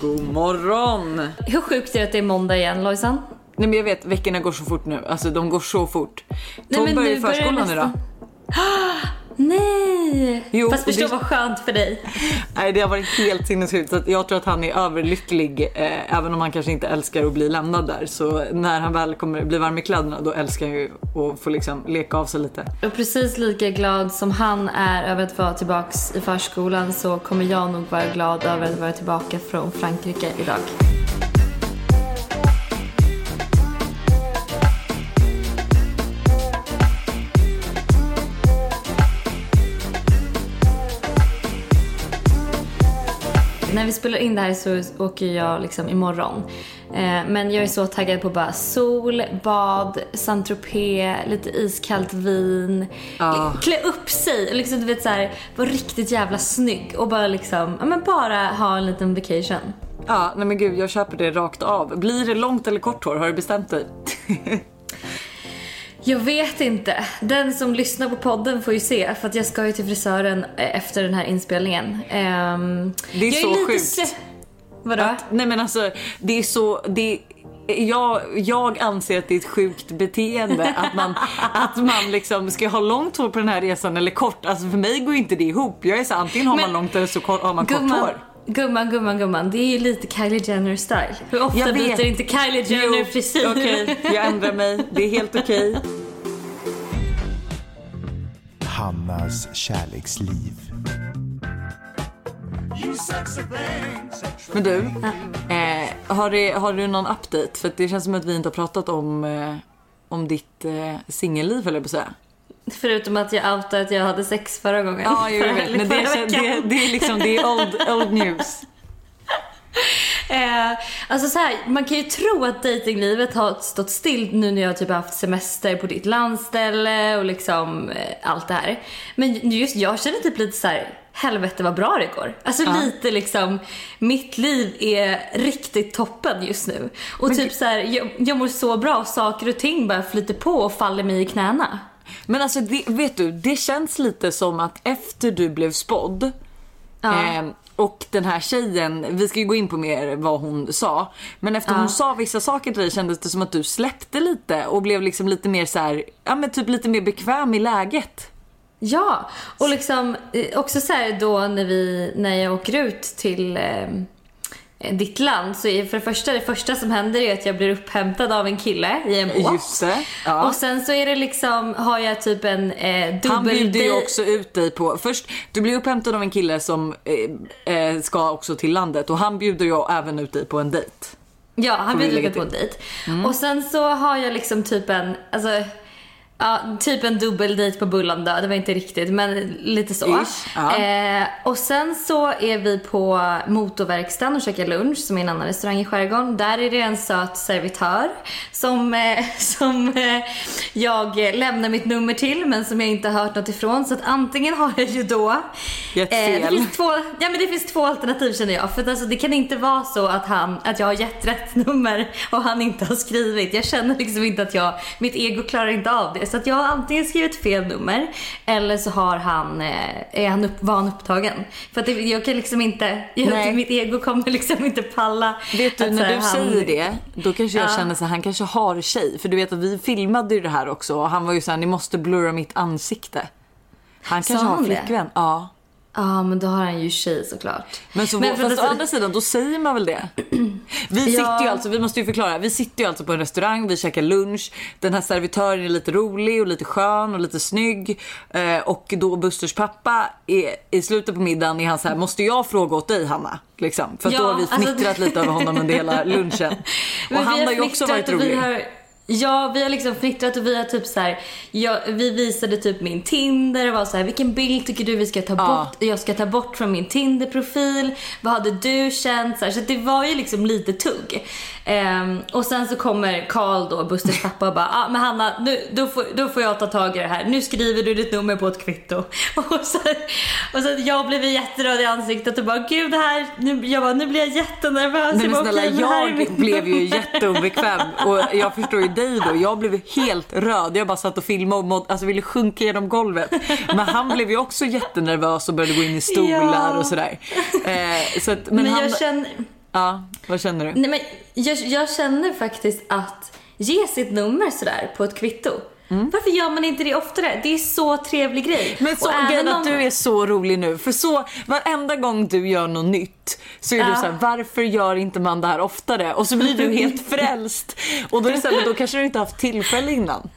God morgon! Hur sjukt är det att det är måndag igen Lojsan? Nej men jag vet, veckorna går så fort nu. Alltså de går så fort. Tom börjar i förskolan idag. Nej! Jo, Fast förstå det- vad skönt för dig. Nej det har varit helt sinnessjukt. Så jag tror att han är överlycklig. Eh, även om han kanske inte älskar att bli lämnad där. Så när han väl kommer bli varm i kläderna då älskar han ju att få liksom leka av sig lite. Och precis lika glad som han är över att vara tillbaks i förskolan så kommer jag nog vara glad över att vara tillbaka från Frankrike idag. När vi spelar in det här så åker jag liksom imorgon. Eh, men jag är så taggad på bara sol, bad, Saint-Tropez, lite iskallt vin. Ja. Klä upp sig och liksom, du vet så här, vara riktigt jävla snygg och bara liksom, ja men bara ha en liten vacation. Ja, nej men gud jag köper det rakt av. Blir det långt eller kort hår? Har du bestämt dig? Jag vet inte. Den som lyssnar på podden får ju se för att jag ska ju till frisören eh, efter den här inspelningen. Ehm, Det är jag så sjukt. slä- Vadå? Att, nej men alltså det är så, det jag, jag anser att det är ett sjukt beteende att man, att man liksom ska ha långt hår på den här resan eller kort. Alltså för mig går inte det ihop. Jag är så antingen har man Men- långt eller så kort, har man kort Gumman, hår. gumman, gumman, gumman. Det är ju lite Kylie Jenner style. Hur ofta byter inte Kylie Jenner Jo, frisyr? Okej, jag ändrar mig. Det är helt okej. Hannas kärleksliv. Men du, eh, har, det, har du någon update? För det känns som att vi inte har pratat om, eh, om ditt eh, singelliv eller på att säga. Förutom att jag outade att jag hade sex förra gången. Ja, jag vet. Men det, veckan. det, det är liksom, det är old, old news. Eh, alltså så här, man kan ju tro att datinglivet har stått still nu när jag typ har haft semester på ditt landställe och liksom eh, allt det här. Men just jag känner typ lite så här, helvete vad bra det går. Alltså lite liksom, mitt liv är riktigt toppen just nu. Och typ så här, jag, jag mår så bra och saker och ting bara flyter på och faller mig i knäna. Men alltså det, vet du, det känns lite som att efter du blev spådd eh, och den här tjejen, vi ska ju gå in på mer vad hon sa. Men efter hon sa vissa saker till dig kändes det som att du släppte lite och blev liksom lite mer så här, ja men typ lite mer bekväm i läget. Ja, och liksom eh, också så här då när vi, när jag åker ut till eh, ditt land så är för det första, det första som händer är att jag blir upphämtad av en kille i en båt. Ja. Och sen så är det liksom, har jag typ en eh, Han bjuder ju också ut dig på, först du blir upphämtad av en kille som eh, eh, ska också till landet och han bjuder ju även ut dig på en dejt. Ja, han bjuder lägga mig på en dejt. Mm. Och sen så har jag liksom typ en, alltså Ja, typ en dubbeldejt på Bullandö, det var inte riktigt men lite så. Ish, ja. Eh, och sen så är vi på motorverkstaden och käkar lunch som är en annan restaurang i skärgården. Där är det en söt servitör som, eh, som eh, jag lämnar mitt nummer till men som jag inte har hört något ifrån. Så att antingen har jag ju då... Gett Eh, det, fel. finns två, ja, men det finns två alternativ känner jag. För att alltså, det kan inte vara så att, han, att jag har gett rätt nummer och han inte har skrivit. Jag känner liksom inte att jag, mitt ego klarar inte av det. Så att jag har antingen skrivit fel nummer eller så har han, eh, är han upp, var han upptagen. För att det, jag kan liksom inte, jag, mitt ego kommer liksom inte palla. Vet du, när här, du han- säger det, då kanske jag Ja. känner så här, han kanske har tjej. För du vet att vi filmade ju det här också och han var ju så här, ni måste blurra mitt ansikte. Han kanske har han det? flickvän. Ja. Ja, men då har han ju tjej såklart. Men, så, Men fast att- å andra sidan, då säger man väl det? Vi sitter ju alltså, vi måste ju förklara, vi sitter ju alltså på en restaurang, vi käkar lunch. Den här servitören är lite rolig och lite skön och lite snygg. Eh, och då Busters pappa, är, i slutet på middagen är han så här, måste jag fråga åt dig Hanna? Liksom. För Ja, då har vi alltså- fnittrat lite över honom under hela lunchen. Och han har ju också varit rolig. Ja, vi har liksom fnittrat och vi har typ så här, ja, vi visade typ min Tinder och var så här, vilken bild tycker du vi ska ta Ja. bort? Jag ska ta bort från min Tinder-profil. Vad hade du känt? Så, här, så det var ju liksom lite tugg. Ehm, och sen så kommer Karl då, Busters pappa och bara, ah, men Hanna, nu, då, får, då får jag ta tag i det här. Nu skriver du ditt nummer på ett kvitto. Och så, och så jag blev jätteröd i ansiktet och bara, gud det här, nu, jag bara, nu blir jag jättenervös. Nej Jag men bara, snälla "Okej, men det här är jag blev ju nummer." jätteobekväm och jag förstår ju dig då. Jag blev helt röd. Jag bara satt och filmade och måd, alltså ville sjunka genom golvet. Men han blev ju också jättenervös och började gå in i stolar Ja. och sådär. Eh, så att, men Men, han, jag känner... Ja, vad känner du? Nej men jag, jag känner faktiskt att ge sitt nummer sådär på ett kvitto. Varför gör man inte det oftare? Det är så trevlig grej. Men så grejen att om- du är så rolig nu. För så varenda gång du gör något nytt så är du Ja. så här, varför gör inte man det här oftare? Och så blir du helt frälst. Och då är det så här, men då kanske du inte haft tillfälle innan.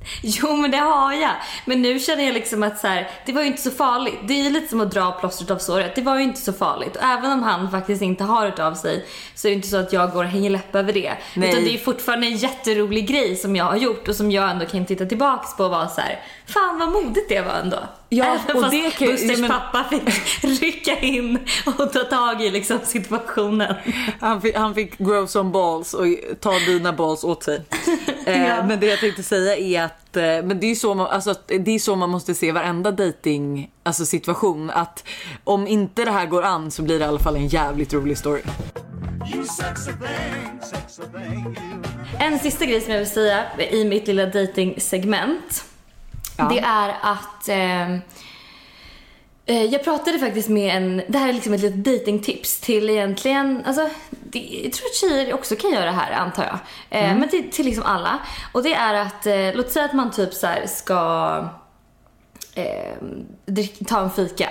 Jo men det har jag. Men nu känner jag liksom att så här, det var ju inte så farligt. Det är ju lite som att dra plåstret av såret. Det var ju inte så farligt. Och även om han faktiskt inte har hört av sig så är det inte så att jag går och hänger läpp över det. Nej. Utan det är fortfarande en jätterolig grej som jag har gjort och som jag ändå kan titta tillbaks på och vara så här, fan vad modigt det var ändå. Ja, även och fast det kan ju- Busters men- pappa fick rycka in och ta tag i liksom situationen. Han fick, han fick grow some balls och ta dina balls åt sig. eh, Ja. Men det jag tänkte säga är att eh, men det, är så man, alltså, det är så man måste se varenda dating alltså, situation. Att om inte det här går an så blir det i alla fall en jävligt rolig story. You sexy thing, sexy thing, you. En sista grej som jag vill säga i mitt lilla dating-segment. Ja. Det är att ehm, eh, jag pratade faktiskt med en, det här är liksom ett litet datingtips till egentligen, alltså det, jag tror att tjejer också kan göra det här antar jag. Eh, Men till, till liksom alla. Och det är att, eh, låt säga att man typ så ska eh, drick, ta en fika.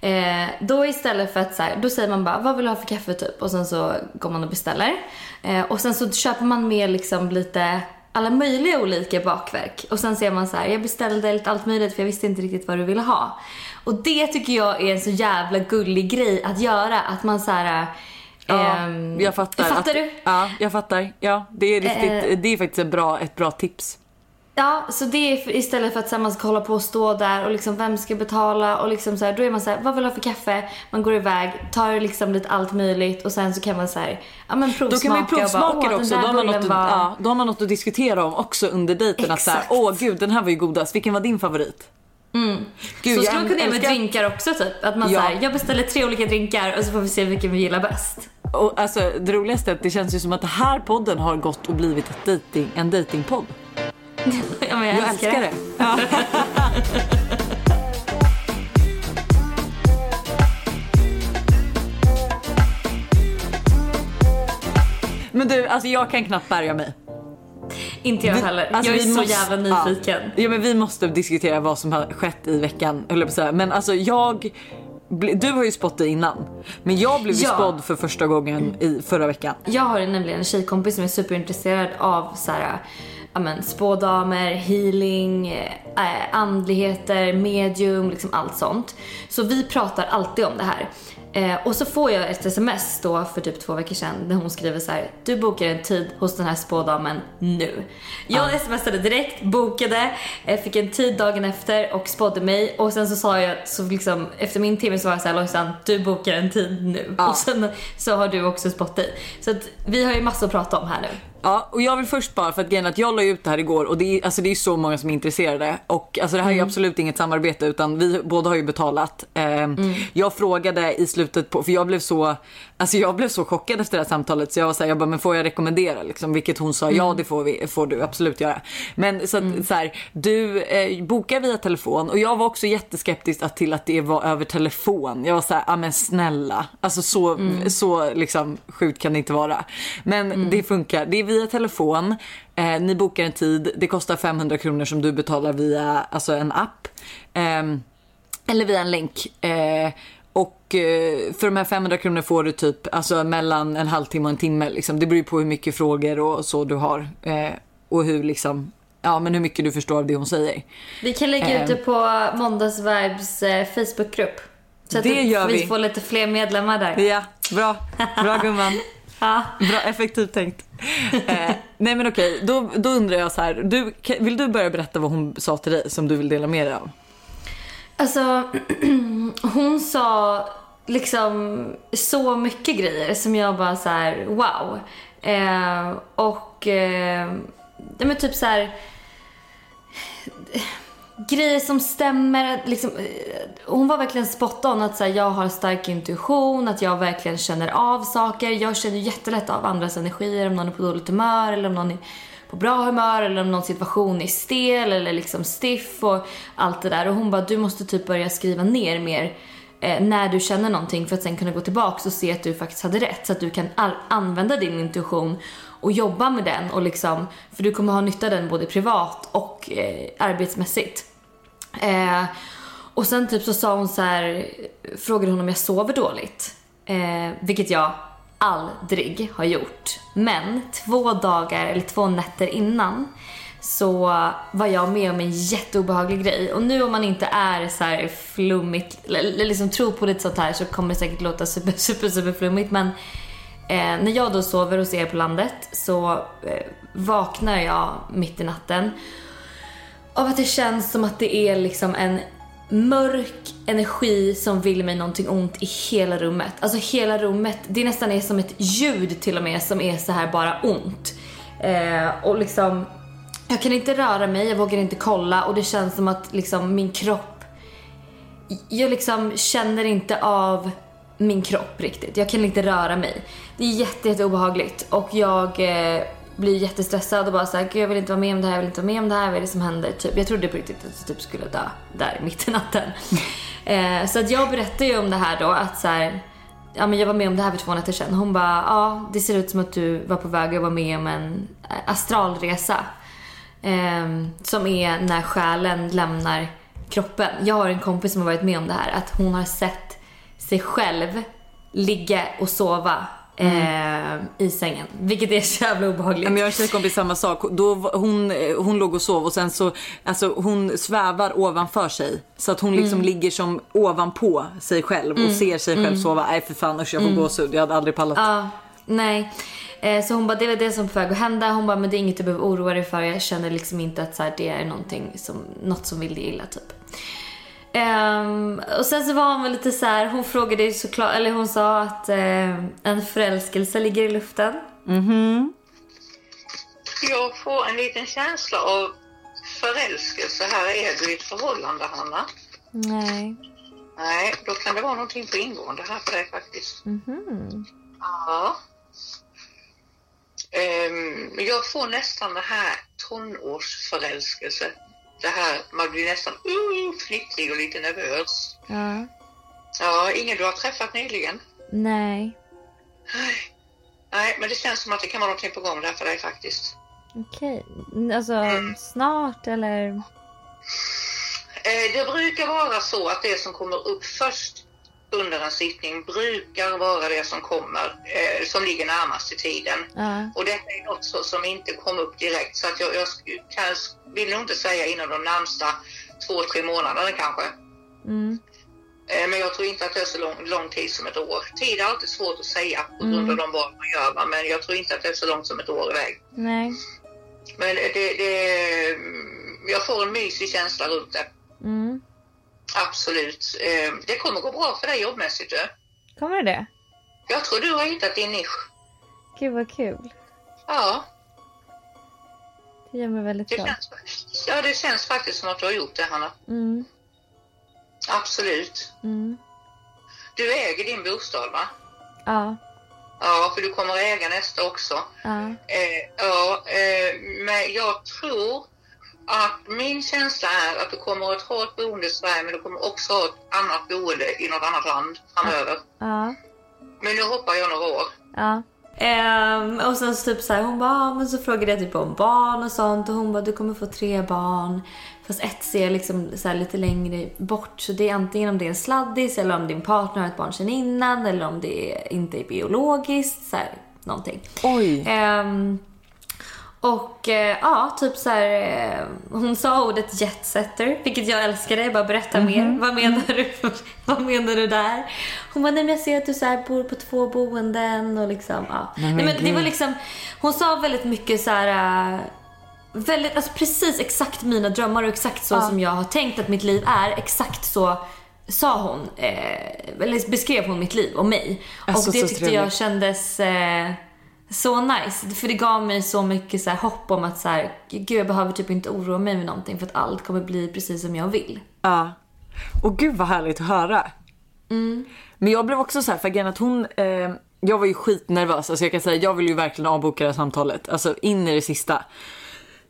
Eh, då istället för att så här, då säger man bara vad vill du ha för kaffe typ och sen så går man och beställer. Eh, och sen så köper man med liksom lite alla möjliga olika bakverk. Och sen ser man så här, jag beställde lite allt möjligt för jag visste inte riktigt vad du ville ha. Och det tycker jag är en så jävla gullig grej att göra. Att man så här, Ja, ehm, jag fattar. Fattar att, du? Ja, jag fattar. Ja, det är, riktigt, Eh. det är faktiskt ett bra, ett bra tips. Ja, så det är för, istället för att här, man ska hålla på och stå där och liksom vem ska betala och liksom så här, då är man så här, vad vill du ha för kaffe? Man går iväg, tar liksom lite allt möjligt och sen så kan man så här, ja men provsmaka Då kan man ju provsmaka bara, också. Då har, man något, att- var... ja, då har man något att diskutera om också under dejten. Att så här, Exakt. åh gud den här var ju godast. Vilken var din favorit? Gud, så skulle man kunna göra med drinkar också typ. Att man Ja. här, jag beställer tre olika drinkar och så får vi se vilken vi gillar bäst. Och alltså, det roligaste är att det känns ju som att den här podden har gått och blivit ett dating, en datingpodd. ja, men jag, Jag älskar det. Ja. Men du, alltså jag kan knappt bärga mig. Inte jag heller. Alltså, jag är så måste- jävla nyfiken. Ja. ja men vi måste diskutera vad som har skett i veckan, höll jag på att säga. Men alltså jag, du har ju spått det innan. Men jag blev ju Ja. spådd för första gången i förra veckan. Jag har nämligen en tjejkompis som är superintresserad av så här, ja men spådamer, healing, eh, andligheter, medium, liksom allt sånt. Så vi pratar alltid om det här. Eh, och så får jag ett sms då för typ två veckor sedan där hon skriver så här: du bokar en tid hos den här spådamen nu. Jag smsade direkt, bokade, eh, fick en tid dagen efter och spådde mig och sen så sa jag, så liksom efter min timme så var jag såhär Lojsan, du bokar en tid nu. Ja. Och sen så har du också spått dig. Så att vi har ju massor att prata om här nu. Ja, och jag vill först bara, för att grejen att jag la ut det här igår och det är, alltså det är så många som är intresserade. Och alltså det här är ju absolut inget samarbete utan vi båda har ju betalat. Ehm, Jag frågade i slutet på, för jag blev så, alltså jag blev så chockad efter det här samtalet så jag var såhär, jag bara, men får jag rekommendera liksom? Vilket hon sa, ja det får, vi, får du absolut göra. Men så att så här, du eh, bokar via telefon och jag var också jätteskeptisk att- till att det var över telefon. Jag var såhär, ja men snälla. Alltså så, så liksom sjukt kan det inte vara. Men det funkar. Det är via telefon. Eh, ni bokar en tid. Det kostar 500 kronor som du betalar via alltså en app. Ehm, eller via en länk. Eh, och eh, för de här 500 kronor får du typ alltså mellan en halvtimme och en timme. Liksom. Det beror ju på hur mycket frågor och så du har. Eh, och hur liksom, ja men hur mycket du förstår av det hon säger. Vi kan lägga ut Ehm. det på Måndagsvibes eh, Facebookgrupp. Så att Det gör vi vi. får lite fler medlemmar där. Ja, bra. Bra gumman. Ja. Bra, effektivt tänkt. Eh, nej men okej, då, då undrar jag så här. Du, vill du börja berätta vad hon sa till dig som du vill dela med dig av? Alltså, hon sa liksom så mycket grejer som jag bara så här: wow. Eh, och, eh, men typ så här grejer som stämmer. Liksom, eh, hon var verkligen spot on att så här, jag har stark intuition, att jag verkligen känner av saker. Jag känner jättelätt av andras energier, om någon är på dåligt humör eller om någon är på bra humör eller om någon situation är stel eller liksom stiff och allt det där. Och hon bara, du måste typ börja skriva ner mer eh, när du känner någonting för att sen kunna gå tillbaka och se att du faktiskt hade rätt. Så att du kan använda din intuition och jobba med den och liksom, för du kommer ha nytta av den både privat och eh, arbetsmässigt. Eh, och sen typ så sa hon så här, frågade hon om jag sover dåligt. Eh, vilket jag aldrig har gjort. Men två dagar eller två nätter innan så var jag med om en jätteobehaglig grej. Och nu om man inte är så här flummigt, eller liksom tror på lite sånt här så kommer det säkert låta super, super, super flummigt. Men eh, när jag då sover hos er på landet så eh, vaknar jag mitt i natten av att det känns som att det är liksom en mörk energi som vill mig någonting ont i hela rummet. Alltså hela rummet, det nästan är som ett ljud till och med som är så här bara ont. Eh, och liksom, jag kan inte röra mig, jag vågar inte kolla och det känns som att liksom min kropp, jag liksom känner inte av min kropp riktigt. Jag kan inte röra mig. Det är jätte, jätte obehagligt och jag eh, blir jättestressad och bara såhär, gud jag vill inte vara med om det här, jag vill inte vara med om det här, vad är det som händer? Typ, jag trodde på riktigt att jag typ skulle dö där mitt i natten. eh, så att jag berättade ju om det här då att så här, ja men jag var med om det här för två nätter sedan. Hon bara, ja det ser ut som att du var på väg att vara med om en eh, astralresa. Eh, som är när själen lämnar kroppen. Jag har en kompis som har varit med om det här, att hon har sett sig själv ligga och sova eh, i sängen. Vilket är så jävla obehagligt. Men jag har en tjejkompis samma sak. Då, hon, eh, hon låg och sov och sen så, alltså hon svävar ovanför sig. Så att hon liksom ligger som ovanpå sig själv och ser sig själv sova. Nej för fan usch jag får gåshud. Jag hade aldrig pallat. Ja, nej. Eh, så hon bara, det var det som på väg att hända. Hon bara, men det är inget du behöver oroa dig för. Jag känner liksom inte att så här, det är någonting som, något som vill dig illa typ. Ehm, och sen så var hon väl lite så här, hon frågade ju såklart, eller hon sa att eh, en förälskelse ligger i luften. Jag får en liten känsla av förälskelse här. Är du i ett förhållande, Hanna? Nej. Nej, då kan det vara någonting på ingående här för dig faktiskt. Ja. Ehm, jag får nästan det här tonårsförälskelse. Det här, man blir nästan uh, fnittrig och lite nervös. Ja. Ja, ingen du har träffat nyligen? Nej. Nej. Men det känns som att det kan vara någonting på gång där för dig faktiskt. Okej. Alltså snart eller? Eh, Det brukar vara så att det som kommer upp först under en sittning brukar vara det som kommer, eh, som ligger närmast i tiden. Ja. Och detta är något så, som inte kom upp direkt så att jag, jag kan, vill nog inte säga inom de närmsta två, tre månaderna kanske. Mm. Eh, Men jag tror inte att det är så lång, lång tid som ett år. Tid är alltid svårt att säga på grund av de val man gör, men jag tror inte att det är så långt som ett år iväg. Nej. Men det, det, mm, jag får en mysig känsla runt det. Mm. Absolut. Eh, Det kommer gå bra för dig jobbmässigt. Du. Kommer det? Jag tror du har hittat din nisch. Gud vad kul. Ja, Det gör mig väldigt det känns, ja, det känns faktiskt som att du har gjort det, Hanna. Mm. Absolut. Mm. Du äger din bostad, va? Ja. Ja, för du kommer äga nästa också. Ja. Eh, ja, eh, men jag tror att min känsla är att du kommer att ha ett boende i Sverige, men du kommer också ha ett annat boende i något annat land framöver. Ja. Men nu hoppar jag några år. Ja. Ehm, och sen så typ så här, hon bara, ah, men så frågade jag typ om barn och sånt och hon bara, du kommer få tre barn. Fast ett ser liksom så här lite längre bort så det är antingen om det är en sladdis eller om din partner har ett barn sedan innan eller om det inte är biologiskt, så här, någonting. Oj. Ehm, och eh, ja, typ så här, eh, hon sa ordet jetsetter, vilket jag älskade. Jag bara berätta mer. Vad menar du? Vad menar du där? Hon bara, nej men jag ser att du så här bor på två boenden och liksom, ja. Nej, men det var liksom, hon sa väldigt mycket så här. eh, Väldigt, alltså precis exakt mina drömmar och exakt så som jag har tänkt att mitt liv är. Exakt så sa hon, eh, eller beskrev hon mitt liv och mig. Alltså, och det tyckte trevligt. jag kändes eh, så nice. För det gav mig så mycket så här, hopp om att så här, gud jag behöver typ inte oroa mig med någonting för att allt kommer bli precis som jag vill. Ja. Och gud vad härligt att höra. Men jag blev också så här, för grejen att hon, eh, jag var ju skitnervös. Alltså jag kan säga, jag vill ju verkligen avboka det här samtalet. Alltså in i det sista.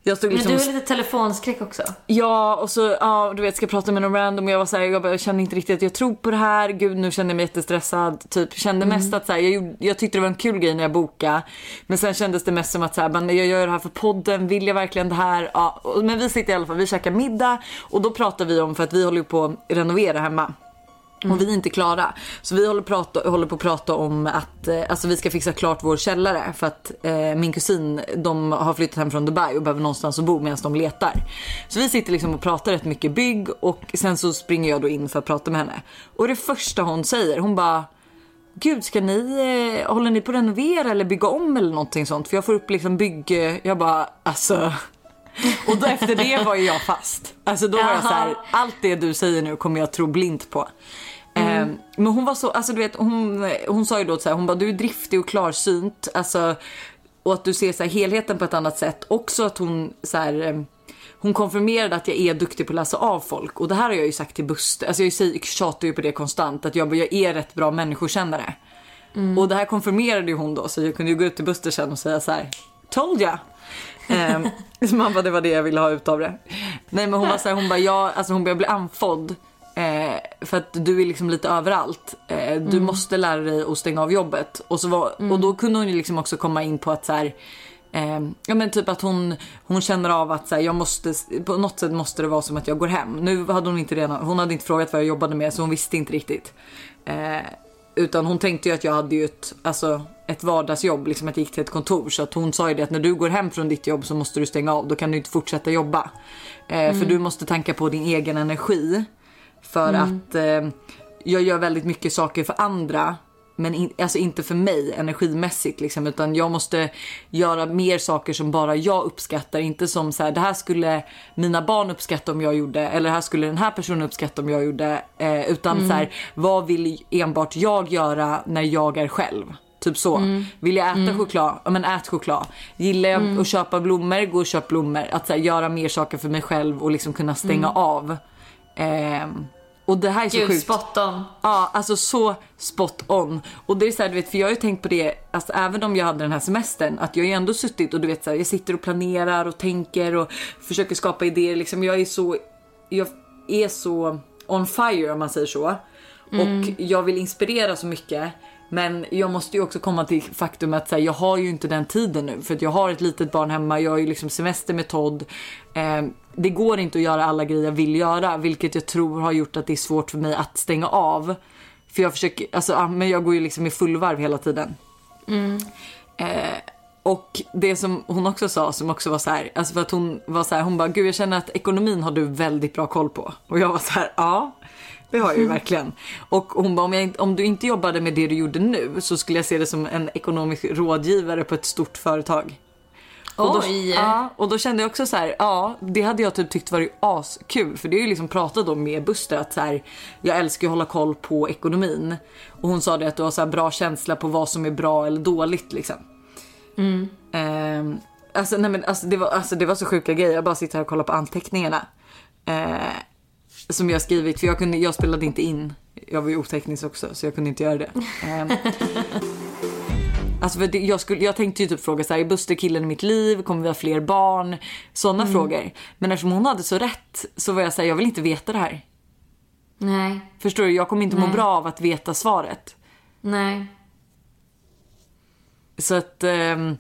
Jag stod Men liksom... du har lite telefonskräck också. Ja och så ja, du vet ska jag prata med någon random och jag var så här, jag, bara, jag kände inte riktigt att jag tror på det här. Gud nu kände jag mig jättestressad. Typ kände mest att så här, jag, jag tyckte det var en kul grej när jag bokade. Men sen kändes det mest som att så här, men jag gör det här för podden, vill jag verkligen det här? Ja, och- men vi sitter i alla fall, vi käkar middag och då pratar vi om för att vi håller på att renovera hemma. Och vi är inte klara. Så vi håller, prata, håller på att prata om att eh, alltså vi ska fixa klart vår källare. För att eh, min kusin de har flyttat hem från Dubai och behöver någonstans att bo medan de letar. Så vi sitter liksom och pratar rätt mycket bygg och sen så springer jag då in för att prata med henne. Och det första hon säger, hon bara Gud, ska ni, eh, håller ni på att renovera eller bygga om eller någonting sånt? För jag får upp liksom bygg... Jag bara, alltså... Och då efter det var ju jag fast. Alltså då var jag så här, allt det du säger nu kommer jag tro blint på. Eh, men hon var så, alltså du vet hon, hon sa ju då så här, hon bara du är driftig och klarsynt. Alltså, och att du ser så här, helheten på ett annat sätt. Också att hon så här, eh, hon konfirmerade att jag är duktig på att läsa av folk. Och det här har jag ju sagt till Buster, alltså jag säger- tjatar ju på det konstant. Att jag, jag är rätt bra människokännare. Och det här konfirmerade ju hon då så jag kunde ju gå ut till Buster sen och säga så här, told ya. Ehm, så man bara, det var det jag ville ha ut av det. Nej men hon var så här, hon bara, ja, alltså hon börjar bli andfådd. Eh, för att du är liksom lite överallt. Eh, du måste lära dig att stänga av jobbet. Och, så var, och då kunde hon ju liksom också komma in på att så här, eh, ja men typ att hon, hon känner av att så här, jag måste, på något sätt måste det vara som att jag går hem. Nu hade hon inte redan, hon hade inte frågat vad jag jobbade med så hon visste inte riktigt. Eh, utan hon tänkte ju att jag hade ju ett, alltså, ett vardagsjobb, liksom att jag gick till ett kontor. Så att hon sa ju det att när du går hem från ditt jobb så måste du stänga av. Då kan du inte fortsätta jobba. Eh, För du måste tanka på din egen energi. För att eh, jag gör väldigt mycket saker för andra. Men in, alltså inte för mig energimässigt liksom, utan jag måste göra mer saker som bara jag uppskattar. Inte som så här, det här skulle mina barn uppskatta om jag gjorde eller det här skulle den här personen uppskatta om jag gjorde. Eh, utan så här, vad vill enbart jag göra när jag är själv? Typ så. Vill jag äta choklad? Ja men ät choklad. Gillar jag att köpa blommor? Gå och köp blommor. Att så här, göra mer saker för mig själv och liksom kunna stänga av. Ehm, och det här är så Gud, sjukt. spot on. Ja, alltså så spot on. Och det är så här, du vet, för jag har ju tänkt på det, alltså även om jag hade den här semestern, att jag har ju ändå suttit och du vet så här, jag sitter och planerar och tänker och försöker skapa idéer. Liksom, jag är så, jag är så on fire om man säger så. Och jag vill inspirera så mycket. Men jag måste ju också komma till faktum att här, jag har ju inte den tiden nu. För att jag har ett litet barn hemma, jag har ju liksom semester med Todd. Eh, det går inte att göra alla grejer jag vill göra. Vilket jag tror har gjort att det är svårt för mig att stänga av. För jag försöker, alltså men jag går ju liksom i fullvarv hela tiden. Eh, och det som hon också sa som också var så här, alltså för att hon var så här, hon bara gud jag känner att ekonomin har du väldigt bra koll på. Och jag var så här, ja det har jag ju verkligen. Och hon bara om, jag, om du inte jobbade med det du gjorde nu så skulle jag se det som en ekonomisk rådgivare på ett stort företag. Och då, Oj. ja, och då kände jag också så här, ja det hade jag typ tyckt varit askul för det är ju liksom pratat om med Buster att så här, jag älskar ju att hålla koll på ekonomin. Och hon sa det att du har så bra känsla på vad som är bra eller dåligt liksom. Ehm, alltså, nej men, alltså, det var, alltså det var så sjuka grejer, jag bara sitter här och kollar på anteckningarna. Eh, som jag skrivit för jag, kunde, jag spelade inte in, jag var ju oteknisk också så jag kunde inte göra det. Ehm, Alltså för det, jag, skulle, jag tänkte ju typ fråga så här, är Buster killen i mitt liv? Kommer vi ha fler barn? Sådana frågor. Men eftersom hon hade så rätt så var jag såhär, jag vill inte veta det här. Nej, Förstår du? Jag kommer inte må Nej. bra av att veta svaret. nej. Så att... ehm,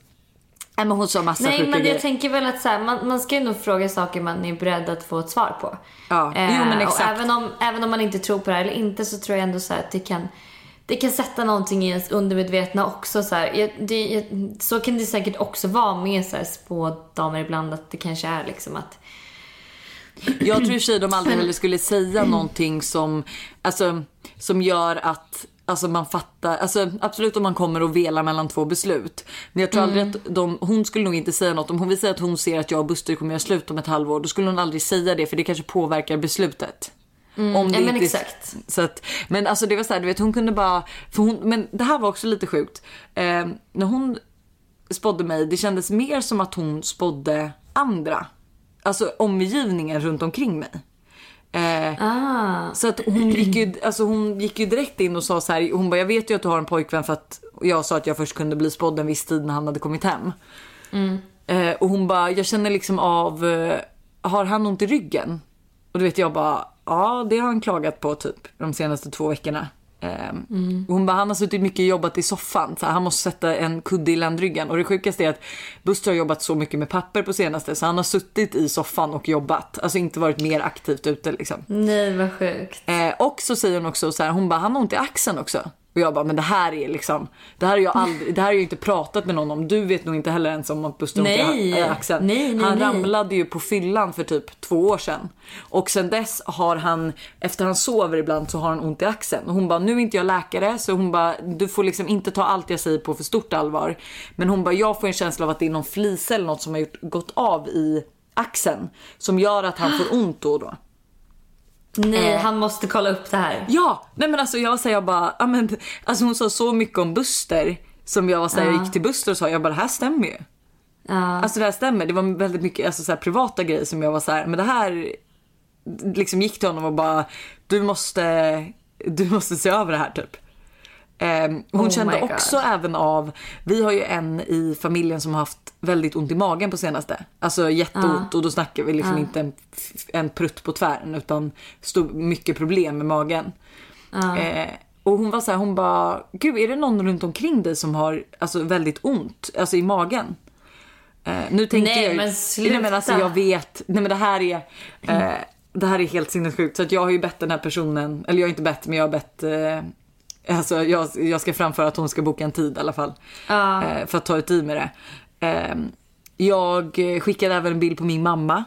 nej men hon sa massa Nej, men grejer. jag tänker väl att så här, man, man ska ju nog fråga saker man är beredd att få ett svar på. Ja, Eh, jo, men Och exakt. även om, även om man inte tror på det här eller inte så tror jag ändå så här att det kan, det kan sätta någonting i ens undermedvetna också. Så, här. Jag, det, jag, så kan det säkert också vara med så här, spådamer ibland att det kanske är liksom att Jag tror i och de aldrig heller skulle säga någonting som, alltså, som gör att Alltså man fattar, alltså absolut om man kommer och velar mellan två beslut. Men jag tror aldrig att de, hon skulle nog inte säga något. Om hon vill säga att hon ser att jag och Buster kommer göra slut om ett halvår. Då skulle hon aldrig säga det för det kanske påverkar beslutet. Om ja, men exakt. Så att, men alltså det var så här, du vet hon kunde bara, för hon, men det här var också lite sjukt. Eh, när hon spådde mig, det kändes mer som att hon spådde andra. Alltså omgivningen runt omkring mig. Eh, Ah. så att hon gick, ju, alltså hon gick ju direkt in och sa så här, hon bara jag vet ju att du har en pojkvän för att jag sa att jag först kunde bli spådd en viss tid när han hade kommit hem. Eh, och hon bara, jag känner liksom av, eh, har han ont i ryggen? Och då vet jag bara, ja det har han klagat på typ de senaste två veckorna. Eh, och hon bara, han har suttit mycket och jobbat i soffan. Så han måste sätta en kudde i ländryggen. Och det sjukaste är att Buster har jobbat så mycket med papper på senaste. Så han har suttit i soffan och jobbat. Alltså inte varit mer aktivt ute liksom. Nej vad sjukt. Eh, och så säger hon också så här, hon bara, han har ont i axeln också. Och jag bara, men det här är liksom, det här har jag aldrig, det här har jag inte pratat med någon om. Du vet nog inte heller ens om att Buster Nej. eh, axeln. Nej, nej, han nej. ramlade ju på fyllan för typ två år sedan. Och sen dess har han, efter han sover ibland så har han ont i axeln. Och hon bara, nu är inte jag läkare så hon bara, du får liksom inte ta allt jag säger på för stort allvar. Men hon bara, jag får en känsla av att det är någon flisa eller något som har gjort, gått av i axeln. Som gör att han får ont då och då. Nej, Eh. han måste kolla upp det här. Ja, nej men alltså jag säger bara, ja, men, alltså hon sa så mycket om Buster som jag var så här, jag gick till Buster och sa, jag bara det här stämmer ju. Ja. Alltså det här stämmer, det var väldigt mycket alltså, så här, privata grejer som jag var så här, men det här liksom gick till honom och bara, du måste, du måste se över det här typ. Ehm, hon Oh kände my God. också även av, vi har ju en i familjen som har haft väldigt ont i magen på senaste. Alltså jätteont och då snackar vi liksom inte en, en prutt på tvären utan stor, mycket problem med magen. Eh, och hon var så här, hon bara, gud är det någon runt omkring dig som har alltså, väldigt ont, alltså i magen? Eh, nu tänkte Nej, jag men sluta. Nej men alltså jag vet, nej men det här är, eh, det här är helt sinnessjukt. Så att jag har ju bett den här personen, eller jag har inte bett men jag har bett eh, Alltså jag, jag ska framföra att hon ska boka en tid i alla fall. Ja. Eh, för att ta ett tid med det. Eh, jag skickade även en bild på min mamma.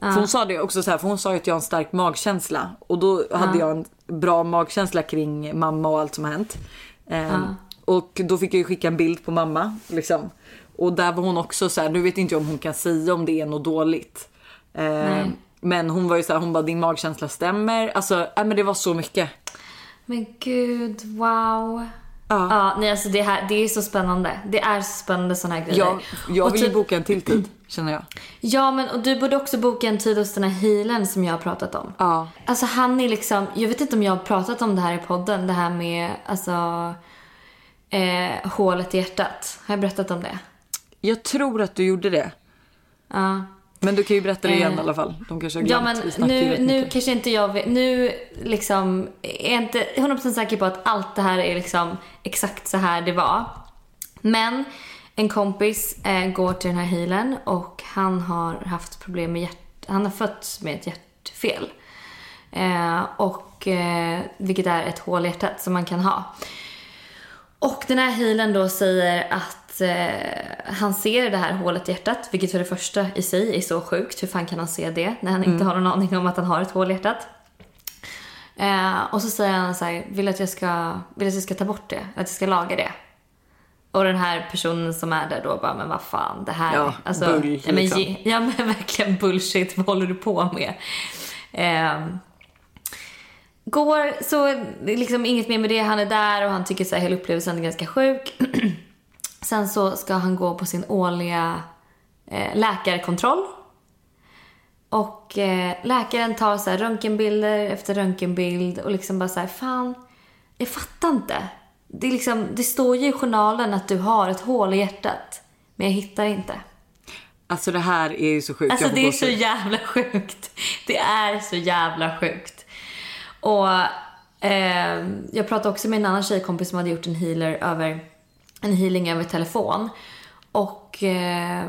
För hon sa det också så här, för hon sa att jag har en stark magkänsla. Och då hade jag en bra magkänsla kring mamma och allt som har hänt. Eh, Och då fick jag ju skicka en bild på mamma. Liksom. Och där var hon också så här, nu vet inte jag om hon kan säga om det är något dåligt. Eh, men hon var ju så här, hon bara din magkänsla stämmer. Alltså, äh, men det var så mycket. Men gud, wow. Ja. Ja, nej alltså det här, det är så spännande. Det är så spännande såna här grejer. Jag, jag vill ju typ- boka en till tid känner jag. Ja, men och du borde också boka en tid hos den här healern som jag har pratat om. Ja. Alltså han är liksom, jag vet inte om jag har pratat om det här i podden, det här med alltså eh, hålet i hjärtat. Har jag berättat om det? Jag tror att du gjorde det. Ja. Men du kan ju berätta det igen Eh, i alla fall. De kanske har Ja glömt. men snackar ju nu, nu kanske inte jag vet, nu liksom är jag inte 100% säker på att allt det här är liksom exakt så här det var. Men en kompis eh, går till den här healern och han har haft problem med hjärt... Han har fötts med ett hjärtfel. Eh, och, eh, vilket är ett hål i hjärtat som man kan ha. Och den här healern då säger att eh, han ser det här hålet i hjärtat, vilket för det första i sig är så sjukt. Hur fan kan han se det när han inte har någon aning om att han har ett hål i hjärtat? Eh, och så säger han så här, vill att jag ska, vill att jag ska ta bort det, att jag ska laga det. Och den här personen som är där då bara, men vad fan, det här... Ja, bull, ja, men, liksom. ja men verkligen bullshit, vad håller du på med? Ehm, går, så liksom inget mer med det. Han är där och han tycker så här, hela upplevelsen är ganska sjuk. Sen så ska han gå på sin årliga eh, läkarkontroll. Och eh, läkaren tar så här röntgenbilder efter röntgenbild och liksom bara så här, fan, jag fattar inte. Det, är liksom, det står ju i journalen att du har ett hål i hjärtat, men jag hittar inte. Alltså det här är ju så sjukt. Alltså det är så jävla sjukt. Det är så jävla sjukt. Och eh, jag pratade också med en annan tjejkompis som hade gjort en healer över en healing över telefon. Och eh,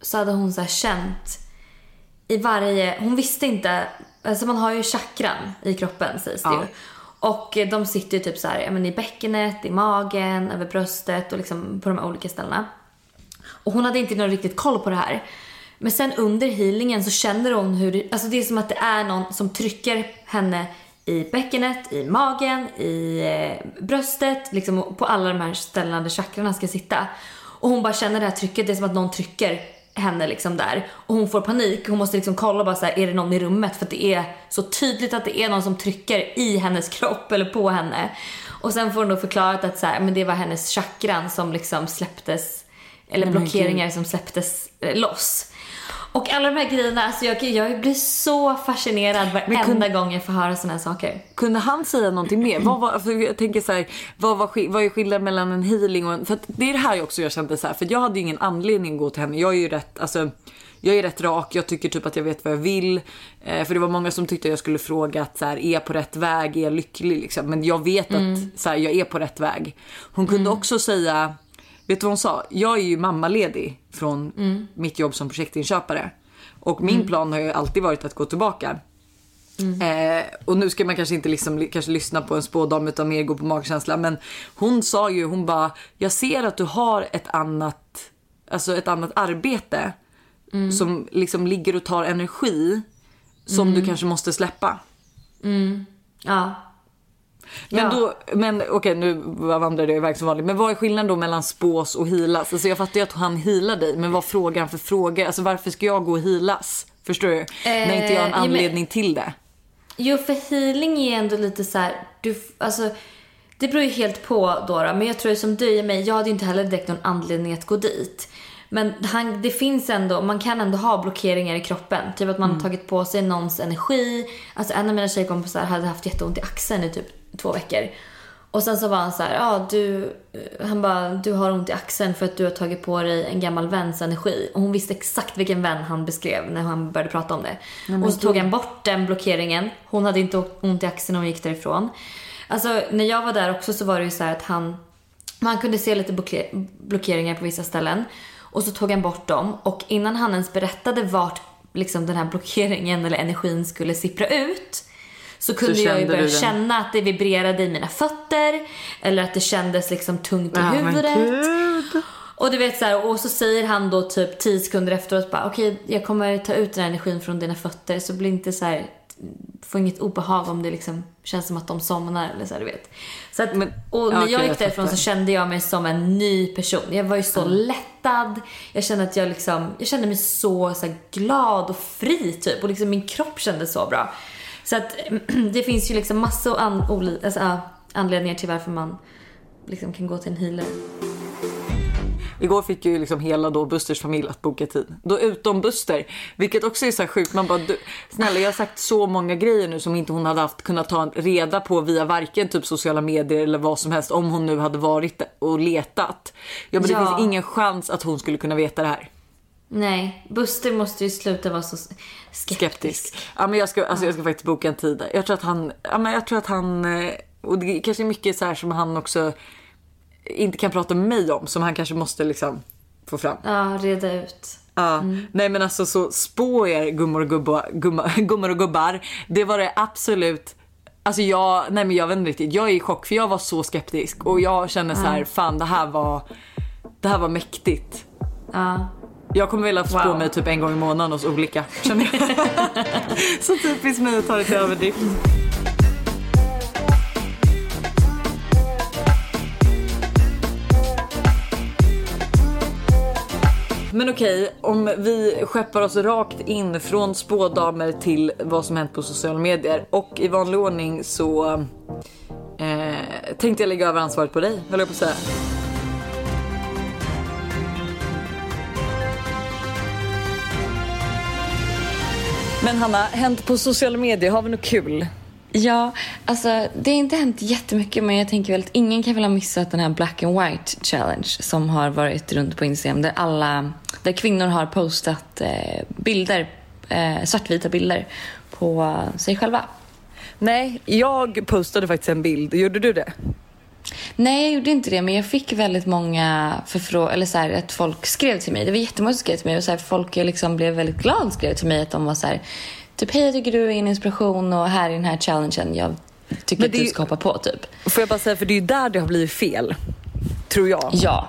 så hade hon så här känt i varje, hon visste inte, alltså man har ju chakran i kroppen sägs det Ja. ju. Och de sitter ju typ så här, men i bäckenet, i magen, över bröstet och liksom på de här olika ställena. Och hon hade inte någon riktigt koll på det här. Men sen under healingen så känner hon hur det, alltså det är som att det är någon som trycker henne i bäckenet, i magen, i eh, bröstet, liksom på alla de här ställena där chakrarna ska sitta. Och hon bara känner det här trycket, det är som att någon trycker henne liksom där. Och hon får panik, hon måste liksom kolla bara så här, är det någon i rummet? För att det är så tydligt att det är någon som trycker i hennes kropp eller på henne. Och sen får hon då förklarat att så här, men det var hennes chakran som liksom släpptes eller blockeringar som släpptes eh, loss. Och alla de här grejerna, alltså jag, jag blir så fascinerad varenda kunde- gång jag får höra såna här saker. Kunde han säga någonting mer? Vad var, för jag tänker så här, vad, var, vad är skillnaden mellan en healing och en... För att det är det här också jag kände så här, för jag hade ju ingen anledning att gå till henne. Jag är ju rätt, alltså, jag är rätt rak, jag tycker typ att jag vet vad jag vill. Eh, för det var många som tyckte att jag skulle fråga att så här, är jag på rätt väg, är jag lycklig liksom? Men jag vet att så här, jag är på rätt väg. Hon kunde också säga, vet du vad hon sa? Jag är ju mammaledig från mitt jobb som projektinköpare. Och min plan har ju alltid varit att gå tillbaka. Eh, och nu ska man kanske inte liksom, li- kanske lyssna på en spådam utan mer gå på magkänsla. Men hon sa ju, hon bara, jag ser att du har ett annat, alltså ett annat arbete. Som liksom ligger och tar energi. Som du kanske måste släppa. Ja. Men, Ja. då, men okej nu vandrade jag iväg som vanligt. Men vad är skillnaden då mellan spås och healas? Alltså jag fattar ju att han healar dig. Men vad frågar han för frågor? Alltså varför ska jag gå och healas? Förstår du? När inte jag har en Eh, jo, men- anledning till det. Jo, för healing är ändå lite så här, du, alltså, det beror ju helt på då, men jag tror som du och mig, jag hade ju inte heller direkt någon anledning att gå dit. Men han, det finns ändå, man kan ändå ha blockeringar i kroppen. Typ att man har tagit på sig någons energi. Alltså en av mina tjejkompisar hade haft jätteont i axeln i typ två veckor. Och sen så var han så här, ja du, han bara, du har ont i axeln för att du har tagit på dig en gammal väns energi. Och hon visste exakt vilken vän han beskrev när han började prata om det. och så tog han bort den blockeringen. Hon hade inte ont i axeln när hon gick därifrån. Alltså när jag var där också så var det ju så att han, man kunde se lite blocker- blockeringar på vissa ställen. Och så tog han bort dem och innan han ens berättade vart liksom den här blockeringen eller energin skulle sippra ut så kunde jag ju börja känna att det vibrerade i mina fötter eller att det kändes liksom tungt i Ja, huvudet. Och du vet så här, och så säger han då typ 10 sekunder efteråt bara okej jag kommer ta ut den här energin från dina fötter så bli inte så här få inget obehag om det liksom känns som att de somnar eller så här, du vet. Så att, Men- och när ja, jag gick jag därifrån fattar. så kände jag mig som en ny person. Jag var ju så lättad. Jag kände att jag liksom, jag kände mig så, så glad och fri typ och liksom min kropp kändes så bra. Så att det finns ju liksom massor an, alltså, ja, anledningar till varför man liksom kan gå till en healer. Igår fick ju liksom hela då Busters familj att boka tid. Då utom Buster. Vilket också är så här sjukt. Man bara, du, snälla jag har sagt så många grejer nu som inte hon hade haft kunnat ta reda på via varken typ sociala medier eller vad som helst. Om hon nu hade varit och letat. Jag bara, Ja. det finns ingen chans att hon skulle kunna veta det här. Nej, Buster måste ju sluta vara så skeptisk. Skeptisk. Ja men jag ska, alltså, jag ska faktiskt boka en tid. Jag tror att han, ja men jag tror att han, eh, och det kanske är mycket så här som han också inte kan prata med mig om. Som han kanske måste liksom få fram. Ja, reda ut. Ja, nej men alltså så spå er gummor och, gubbar, gumma, gummor och gubbar. Det var det absolut Alltså jag, nej men jag vet inte riktigt. Jag är i chock för jag var så skeptisk och jag känner så här, fan det här var, det här var mäktigt. Ja. Jag kommer vilja spå Wow. mig typ en gång i månaden hos olika. Känner jag. så typiskt mig att ta det till överdrift. Men okej, om vi skeppar oss rakt in från spådamer till vad som hänt på sociala medier. Och i vanlig ordning så eh, tänkte jag lägga över ansvaret på dig, höll jag på att säga. Men Hanna, hänt på sociala medier, har vi något kul? Ja, alltså det har inte hänt jättemycket men jag tänker väl att ingen kan väl ha missat den här Black and White Challenge som har varit runt på Instagram där alla, där kvinnor har postat eh, bilder, eh, svartvita bilder på sig själva. Nej, jag postade faktiskt en bild. Gjorde du det? Nej, jag gjorde inte det, men jag fick väldigt många förfrågningar, eller så här, att folk skrev till mig. Det var jättemånga som skrev till mig och så här, folk liksom blev väldigt glada och skrev till mig att de var så här, typ hej jag tycker du är en inspiration och här i den här challengen, jag tycker att är du ska hoppa på typ. Får jag bara säga, för det är ju där det har blivit fel. Tror jag. Ja.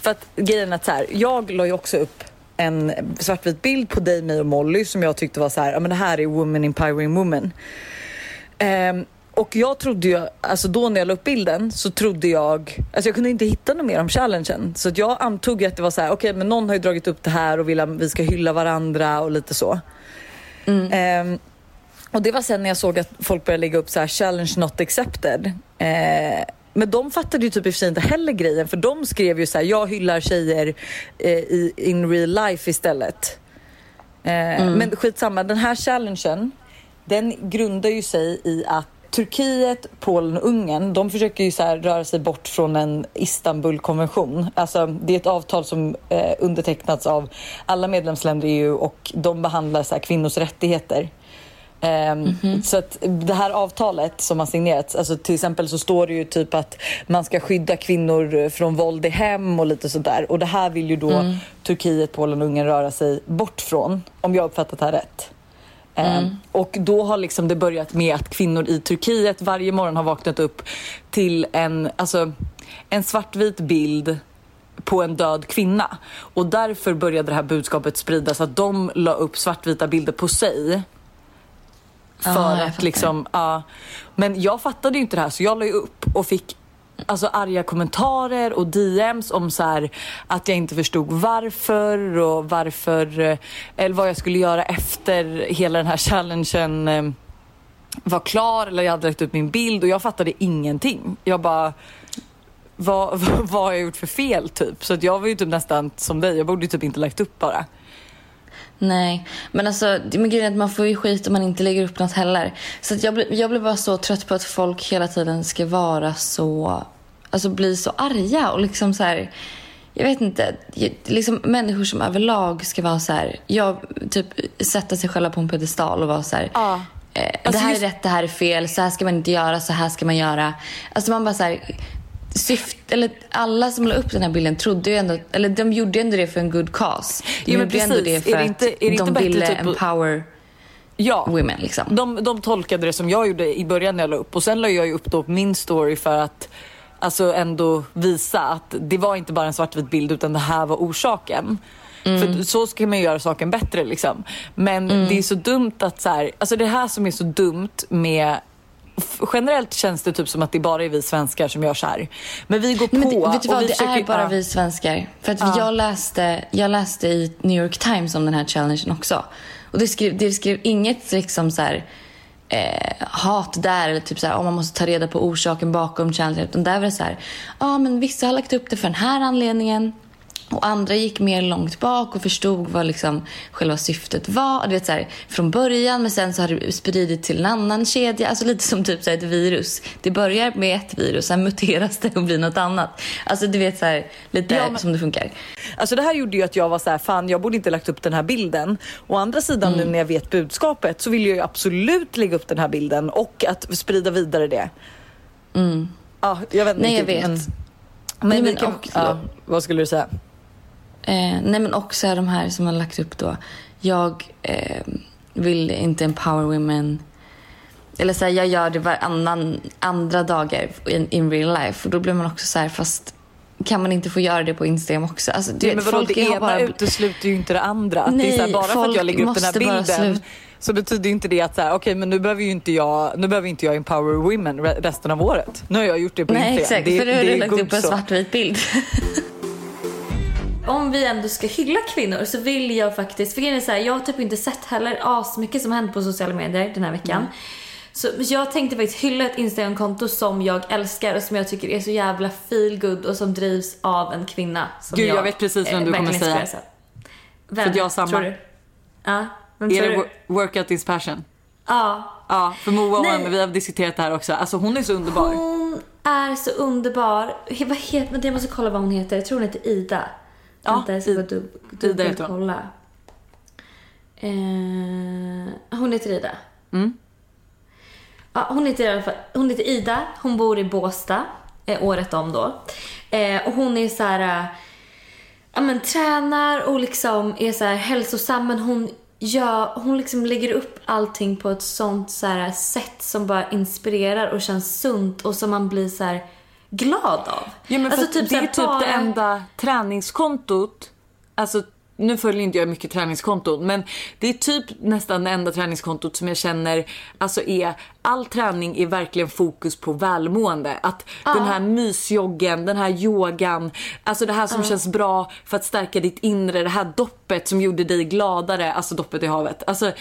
För att grejen är att så här, jag la ju också upp en svartvit bild på dig, mig och Molly som jag tyckte var så här, ja men det här är woman empowering woman. Ehm, och jag trodde ju, alltså då när jag la upp bilden så trodde jag, alltså jag kunde inte hitta något mer om challengen. Så jag antog att det var så här, okej men någon har ju dragit upp det här och vill att vi ska hylla varandra och lite så. Ehm, och det var sen när jag såg att folk började lägga upp så här challenge not accepted. Eh, men de fattade ju typ i och för sig inte heller grejen för de skrev ju så här, jag hyllar tjejer eh, i in real life istället. Eh, Men skitsamma, den här challengen den grundar ju sig i att Turkiet, Polen och Ungern de försöker ju så röra sig bort från en Istanbulkonvention. Alltså, det är ett avtal som eh, undertecknats av alla medlemsländer i EU och de behandlar så här, kvinnors rättigheter. Ehm, Så att det här avtalet som har signerats, alltså till exempel så står det ju typ att man ska skydda kvinnor från våld i hem och lite sådär. Och det här vill ju då Turkiet, Polen och Ungern röra sig bort från, om jag uppfattat det här rätt. Ehm, Och då har liksom det börjat med att kvinnor i Turkiet varje morgon har vaknat upp till en, alltså, en svartvit bild på en död kvinna. Och därför började det här budskapet spridas att de la upp svartvita bilder på sig. För Ah, att liksom, ja. Men jag fattade ju inte det här så jag la ju upp och fick alltså arga kommentarer och DMs om så här att jag inte förstod varför och varför eh, eller vad jag skulle göra efter hela den här challengen eh, var klar eller jag hade lagt upp min bild och jag fattade ingenting. Jag bara vad, vad, vad har jag gjort för fel typ? Så att jag var ju typ nästan som dig, jag borde ju typ inte lagt upp bara. Nej, men alltså men grejen är att man får ju skit om man inte lägger upp något heller. Så jag, blir, jag blir bara så trött på att folk hela tiden ska vara så, alltså bli så arga och liksom så här. Jag vet inte, liksom människor som överlag ska vara så här, jag typ sätta sig själva på en pedestal och vara så här. Ja. Eh, Alltså det här just- är rätt, det här är fel, så här ska man inte göra, så här ska man göra. Alltså man bara så här, syft, eller alla som la upp den här bilden trodde ju ändå, eller de gjorde ju ändå det för en good cause. De Jo, men gjorde precis. det för Är det inte- att är det inte de ville typ att- empower Ja. women liksom. De, de tolkade det som jag gjorde i början när jag la upp och sen la jag upp då min story för att alltså ändå visa att det var inte bara en svartvit bild utan det här var orsaken. För så ska man ju göra saken bättre liksom. Men det är så dumt att så här, alltså det här som är så dumt med Generellt känns det typ som att det bara är vi svenskar som gör så här. Men vi går på men det, vet du vad, vi det försöker, är bara ja. vi svenskar. För att jag, läste, jag läste i New York Times om den här challengen också. Och det skrev, det skrev inget liksom så här, eh, hat där eller typ så här, om man måste ta reda på orsaken bakom challengen. Utan där var det så här, ja ah, men vissa har lagt upp det för den här anledningen. Och andra gick mer långt bak och förstod vad liksom själva syftet var. Du vet, så här, från början men sen så har det spridit till en annan kedja. Alltså lite som typ så här, ett virus. Det börjar med ett virus, sen muteras det och blir något annat. Alltså du vet så här, lite Ja, men- som det funkar. Alltså det här gjorde ju att jag var så här, fan jag borde inte lagt upp den här bilden. Å andra sidan Mm. nu när jag vet budskapet så vill jag ju absolut lägga upp den här bilden och att sprida vidare det. Ja, jag vet inte Mm. Nej, jag vet. Men, men men kan, och- ja, vad skulle du säga? Eh, nej men också de här som har lagt upp då. Jag eh, vill inte empower women. Eller så här, jag gör det varannan andra dagar in, in real life. Och då blir man också så här, fast kan man inte få göra det på Instagram också? Alltså, du Nej, vet, men vadå, folk det ena bara... utesluter ju inte det andra. det är så här, Nej, bara för att jag lägger upp den här bilden så betyder inte det att så här, okej men nu behöver ju inte jag, nu behöver inte jag empower women re- resten av året. Nu har jag gjort det på Nej Instagram. exakt, det, för nu har du lagt upp en svartvit bild. Om vi ändå ska hylla kvinnor så vill jag faktiskt, för är så här, jag har typ inte sett heller asmycket som hänt på sociala medier den här veckan. Mm. Så jag tänkte faktiskt hylla ett Instagramkonto som jag älskar och som jag tycker är så jävla feel good och som drivs av en kvinna. Som Gud, jag vet precis vem eh, du kommer verkligen säga. Vem? För att jag har samma. Tror du? Ja, vem Är tror det du? wo- workout is passion? Ja. Ja, för Moa och vi har diskuterat det här också. Alltså hon är så underbar. Hon är så underbar. Vad heter, jag måste kolla vad hon heter. Jag tror hon heter Ida. Ja, vänta, jag ska bara dub, dubbelkolla. Eh, hon heter Ida. Mm. Ja, hon heter i alla fall, hon heter Ida. Hon bor i Båstad. Eh, året om då. Eh, och hon är så här... Eh, ja, men, tränar och liksom är så här hälsosam men hon gör, hon liksom lägger upp allting på ett sånt så här sätt som bara inspirerar och känns sunt och som man blir så här glad av. Ja, men Alltså, så det är typ bara- det enda träningskontot, alltså nu följer inte jag mycket träningskonton men det är typ nästan det enda träningskontot som jag känner alltså är all träning är verkligen fokus på välmående. Att den här mysjoggen, den här yogan, alltså det här som känns bra för att stärka ditt inre, det här doppet som gjorde dig gladare, alltså doppet i havet. Alltså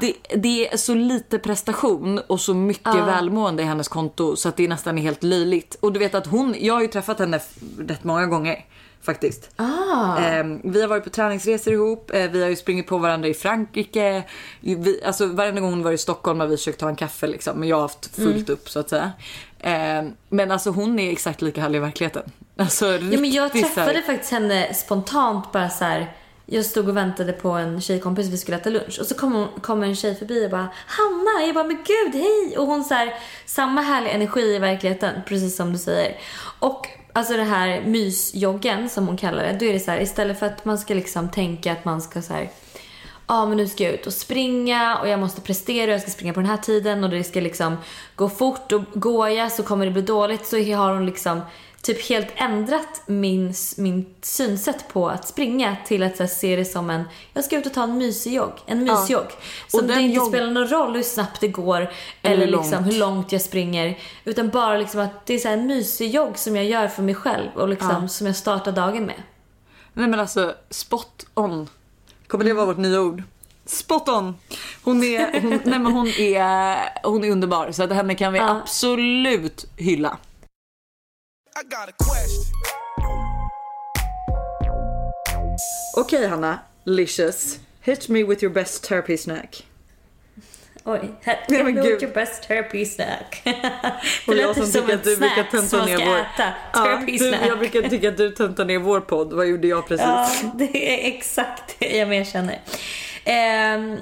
det, det är så lite prestation och så mycket välmående i hennes konto så att det nästan är helt löjligt. Och du vet att hon, jag har ju träffat henne rätt många gånger. Faktiskt. Ah. Eh, vi har varit på träningsresor ihop, eh, vi har ju sprungit på varandra i Frankrike. Vi, alltså varenda gång hon var i Stockholm har vi försökt ta en kaffe liksom, men jag har haft fullt upp så att säga. Eh, men alltså hon är exakt lika härlig i verkligheten. Alltså Ja, men jag så här- träffade faktiskt henne spontant bara så här. Jag stod och väntade på en tjejkompis, vi skulle äta lunch. Och så kom, hon, kom en tjej förbi och bara Hanna! Jag bara men gud hej! Och hon så här, samma härliga energi i verkligheten, precis som du säger. Och alltså det här mysjoggen som hon kallar det, då är det så här istället för att man ska liksom tänka att man ska så här ja men nu ska jag ut och springa och jag måste prestera och jag ska springa på den här tiden och det ska liksom gå fort och går jag så kommer det bli dåligt så har hon liksom typ helt ändrat min, min synsätt på att springa till att här, se det som en, jag ska ut och ta en mysig jogg, en mysjogg. Som Och det inte jogg- spelar någon roll hur snabbt det går eller, Eller liksom hur långt jag springer. Utan bara liksom att det är så här en mysig jogg som jag gör för mig själv och liksom som jag startar dagen med. Nej men alltså spot on. Kommer det vara vårt nya ord? Spot on. Hon är, hon, nej men hon är, hon är underbar så att henne kan vi Ja. absolut hylla. I got a question. Okej Hanna, licious. Hit me with your best therapy snack. Oj, men me gud. with your best therapy snack. det låter som som ett snack som man ner ska vår... äta. Ja, Therapy du, snack. jag brukar tycka att du töntar ner vår podd. Vad gjorde jag precis? Ja, det är exakt det jag mer känner. Ehm,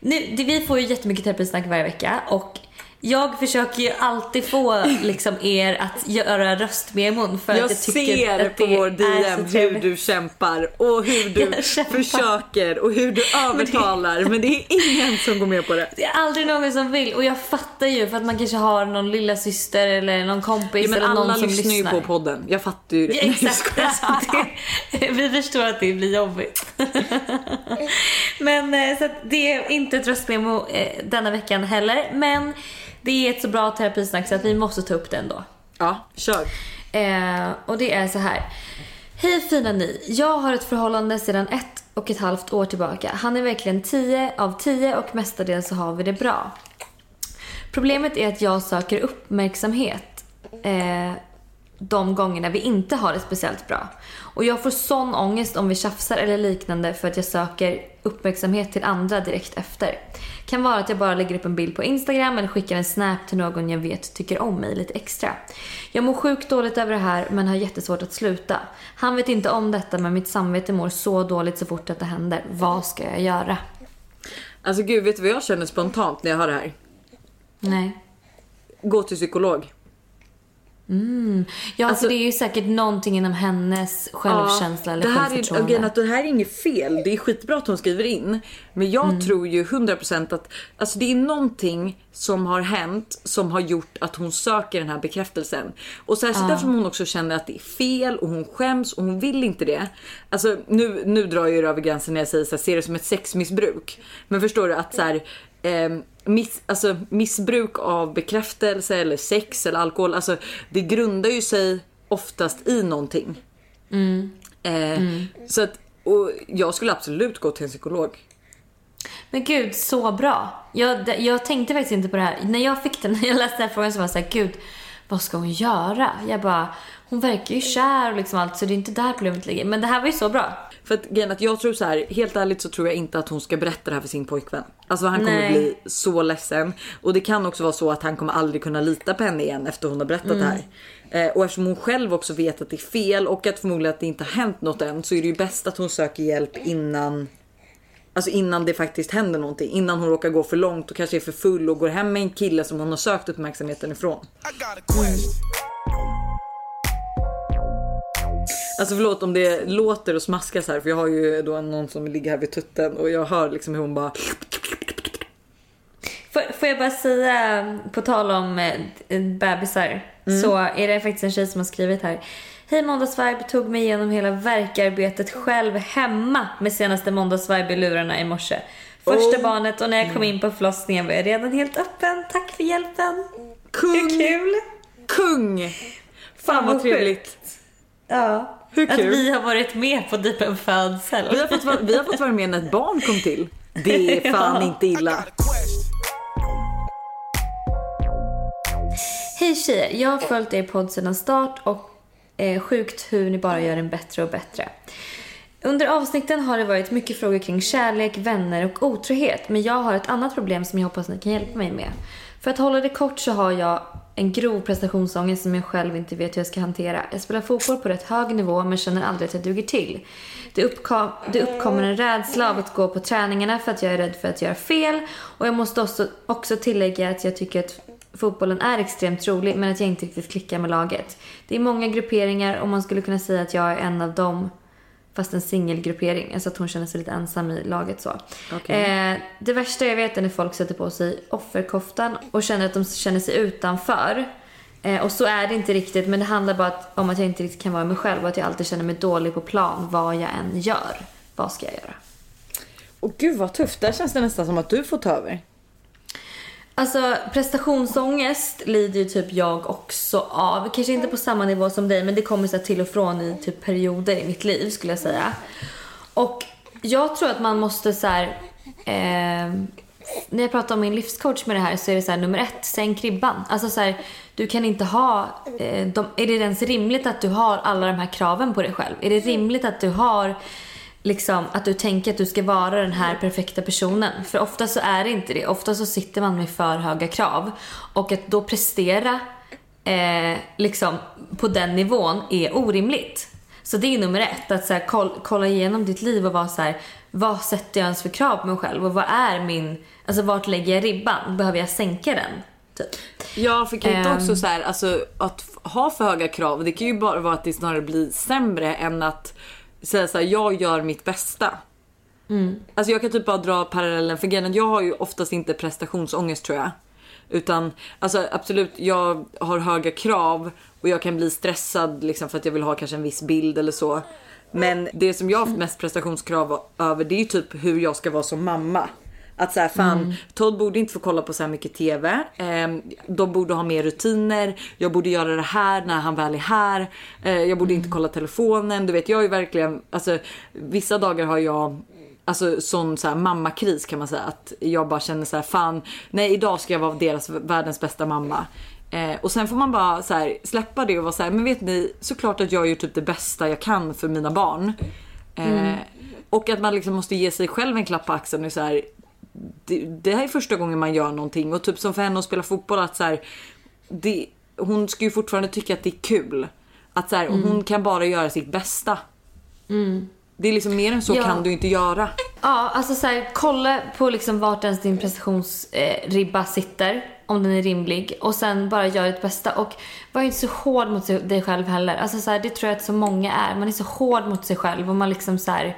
nu, det, vi får ju jättemycket terapisnack varje vecka och jag försöker ju alltid få liksom, er att göra röstmemon för Jag att jag tycker att på det vår är DM hur du kämpar och hur du försöker och hur du övertalar men det är ingen som går med på det. Det är aldrig någon som vill och jag fattar ju för att man kanske har någon lilla syster eller någon kompis Ja, eller någon alla som lyssnar ju lyssnar. på podden. Jag fattar ju det. Ja, exakt. det, vi förstår att det blir jobbigt. men eh, så det är inte ett röstmemo eh, denna veckan heller. Men det är ett så bra terapisnack så att vi måste ta upp det ändå. Ja, kör. Eh, och det är så här. Hej fina ni. Jag har ett förhållande sedan ett och ett halvt år tillbaka. Han är verkligen 10 av 10 och mestadels så har vi det bra. Problemet är att jag söker uppmärksamhet eh, de gångerna vi inte har det speciellt bra. Och jag får sån ångest om vi tjafsar eller liknande för att jag söker uppmärksamhet till andra direkt efter. Kan vara att jag bara lägger upp en bild på Instagram eller skickar en snap till någon jag vet tycker om mig lite extra. Jag mår sjukt dåligt över det här men har jättesvårt att sluta. Han vet inte om detta men mitt samvete mår så dåligt så fort detta händer. Vad ska jag göra? Alltså gud, vet du vad jag känner spontant när jag hör det här? Nej. Gå till psykolog. Ja, Alltså- för det är ju säkert någonting inom hennes självkänsla eller det här är, självförtroende. again, att det här är inget fel. Det är skitbra att hon skriver in. Men jag Mm. tror ju 100% att alltså det är någonting som har hänt som har gjort att hon söker den här bekräftelsen. Och särskilt eftersom hon också känner att det är fel och hon skäms och hon vill inte det. Alltså nu, nu drar jag ju över gränsen när jag säger så här, ser det som ett sexmissbruk. Men förstår du att så här, eh, miss, alltså, missbruk av bekräftelse eller sex eller alkohol, alltså det grundar ju sig oftast i någonting. Eh, Så att, och jag skulle absolut gå till en psykolog. Men gud, så bra. Jag, jag tänkte faktiskt inte på det här. När jag fick den, när jag läste den här frågan så var jag såhär, gud, vad ska hon göra? Jag bara, hon verkar ju kär och liksom allt så det är inte där problemet ligger. Men det här var ju så bra. För att, grejen att jag tror så här, helt ärligt så tror jag inte att hon ska berätta det här för sin pojkvän. Alltså han kommer Nej. bli så ledsen. Och det kan också vara så att han kommer aldrig kunna lita på henne igen efter hon har berättat det här. Eh, och eftersom hon själv också vet att det är fel och att förmodligen att det inte har hänt något än så är det ju bäst att hon söker hjälp innan Alltså innan det faktiskt händer någonting. Innan hon råkar gå för långt och kanske är för full och går hem med en kille som hon har sökt uppmärksamheten ifrån. Alltså förlåt om det låter och smaskas här för jag har ju då någon som ligger här vid tutten och jag hör liksom hur hon bara Får, får jag bara säga, på tal om eh, bebisar, så är det faktiskt en tjej som har skrivit här. Hej måndagsvibe, tog mig igenom hela verkarbetet själv hemma med senaste måndagsvibe i lurarna i morse. Första Oh. barnet och när jag kom in på förlossningen var jag redan helt öppen. Tack för hjälpen. Kung! Hur kul? Kung! Fan vad vad trevligt. Ja. Hur Att kul? vi har varit med på typ en födsel. Vi har, fått vara, vi har fått vara med när ett barn kom till. Det är fan inte illa. Hej tjejer, jag har följt er podd sedan start och Eh, sjukt hur ni bara gör den bättre och bättre. Under avsnitten har det varit mycket frågor kring kärlek, vänner och otrohet. Men jag har ett annat problem som jag hoppas ni kan hjälpa mig med. För att hålla det kort så har jag en grov prestationsångest som jag själv inte vet hur jag ska hantera. Jag spelar fotboll på rätt hög nivå men känner aldrig att jag duger till. Det, uppkom, det uppkommer en rädsla av att gå på träningarna för att jag är rädd för att göra fel. Och jag måste också, också tillägga att jag tycker att fotbollen är extremt rolig men att jag inte riktigt klickar med laget. Det är många grupperingar och man skulle kunna säga att jag är en av dem fast en singelgruppering. Alltså att hon känner sig lite ensam i laget så. Okej. Eh, det värsta jag vet är när folk sätter på sig offerkoftan och känner att de känner sig utanför. Eh, och så är det inte riktigt men det handlar bara att, om att jag inte riktigt kan vara mig själv och att jag alltid känner mig dålig på plan vad jag än gör. Vad ska jag göra? Och gud vad tufft, där känns det nästan som att du får ta över. Alltså prestationsångest lider ju typ jag också av. Kanske inte på samma nivå som dig men det kommer så till och från i typ perioder i mitt liv skulle jag säga. Och jag tror att man måste så här, eh, när jag pratar om min livscoach med det här så är det så här nummer ett, sänk ribban. Alltså så här, du kan inte ha, eh, de, är det ens rimligt att du har alla de här kraven på dig själv? Är det rimligt att du har liksom att du tänker att du ska vara den här perfekta personen. För ofta så är det inte det. Ofta så sitter man med för höga krav. Och att då prestera eh, liksom på den nivån är orimligt. Så det är nummer ett. Att så här, koll, kolla igenom ditt liv och vara så här, vad sätter jag ens för krav på mig själv? Och vad är min, alltså vart lägger jag ribban? Behöver jag sänka den? Typ. Ja, för kan inte Ehm. också så här, alltså att ha för höga krav, det kan ju bara vara att det snarare blir sämre än att säga så här, jag gör mitt bästa. Alltså jag kan typ bara dra parallellen för grejen jag har ju oftast inte prestationsångest tror jag. Utan alltså absolut, jag har höga krav och jag kan bli stressad liksom för att jag vill ha kanske en viss bild eller så. Men det som jag har haft mest prestationskrav över det är ju typ hur jag ska vara som mamma. Att så här, fan, Todd borde inte få kolla på så här mycket TV. Ehm, de borde ha mer rutiner. Jag borde göra det här när han väl är här. Eh, jag borde inte kolla telefonen. Du vet, jag är verkligen, alltså vissa dagar har jag Alltså sån så här mammakris kan man säga. Att jag bara känner så här, fan, nej idag ska jag vara deras världens bästa mamma. Eh, och sen får man bara så här, släppa det och vara så här, men vet ni, såklart att jag gör typ det bästa jag kan för mina barn. Eh, Och att man liksom måste ge sig själv en klapp på axeln och så här, det, det här är första gången man gör någonting och typ som för henne att spela fotboll att så här, det, hon ska ju fortfarande tycka att det är kul. Att så här, hon kan bara göra sitt bästa. Det är liksom mer än så Ja. kan du inte göra. Ja, alltså så här, kolla på liksom vart ens din prestationsribba eh, sitter. Om den är rimlig. Och sen bara gör ditt bästa. Och var inte så hård mot dig själv heller. Alltså så här, det tror jag att så många är. Man är så hård mot sig själv och man liksom så här,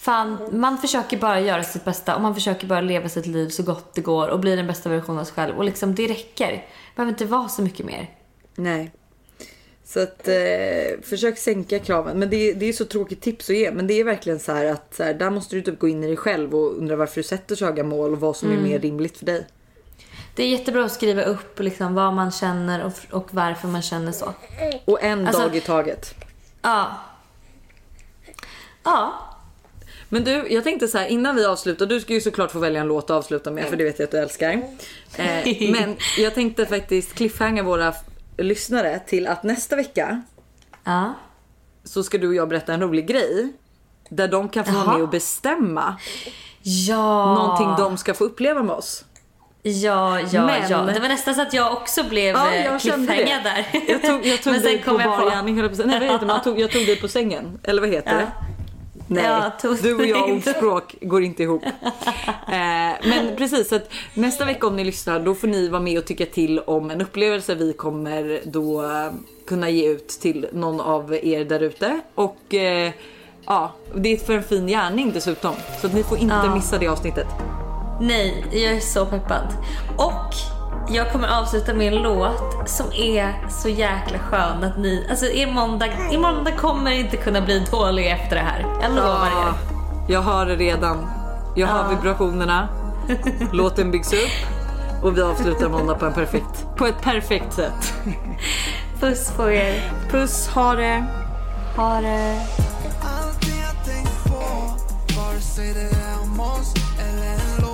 Fan, man försöker bara göra sitt bästa och man försöker bara leva sitt liv så gott det går och bli den bästa versionen av sig själv. Och liksom det räcker. Det behöver inte vara så mycket mer. Nej. Så att eh, försök sänka kraven. Men det, det är så tråkigt tips att ge. Men det är verkligen så här att så här, där måste du typ gå in i dig själv och undra varför du sätter så höga mål och vad som är mer rimligt för dig. Det är jättebra att skriva upp liksom vad man känner och, och varför man känner så. Och en Alltså- dag i taget. Ja. Ja. Men du, jag tänkte så här innan vi avslutar. Du ska ju såklart få välja en låt att avsluta med för det vet jag att du älskar. Eh, men jag tänkte faktiskt cliffhanga våra lyssnare till att nästa vecka Ja. så ska du och jag berätta en rolig grej. Där de kan få vara med och bestämma Ja. någonting de ska få uppleva med oss. Ja, ja, Men- ja. Det var nästan så att jag också blev Ja, jag kände cliffhangad där. Jag tog, jag tog Men sen dig på kom jag bar gärning höll jag på att säga. Nej vad heter det? Jag tog, jag tog dig på sängen. Eller vad heter Ja. det? Nej, Ja, du och jag dig. ordspråk går inte ihop. Eh, men precis, så att nästa vecka om ni lyssnar då får ni vara med och tycka till om en upplevelse vi kommer då eh, kunna ge ut till någon av er där ute. Och eh, ja, det är för en fin gärning dessutom. Så att ni får inte Ja. missa det avsnittet. Nej, jag är så peppad. Och jag kommer avsluta med en låt som är så jäkla skön att ni... Alltså er måndag, er måndag kommer inte kunna bli dålig efter det här. Jag lovar er. Jag hör det redan. Jag hör vibrationerna. Låten byggs upp. Och vi avslutar måndag på, en perfekt, på ett perfekt sätt. Puss på er. Puss, ha det! Ha det. Allting jag tänkt på, vare sig det är om oss eller en låt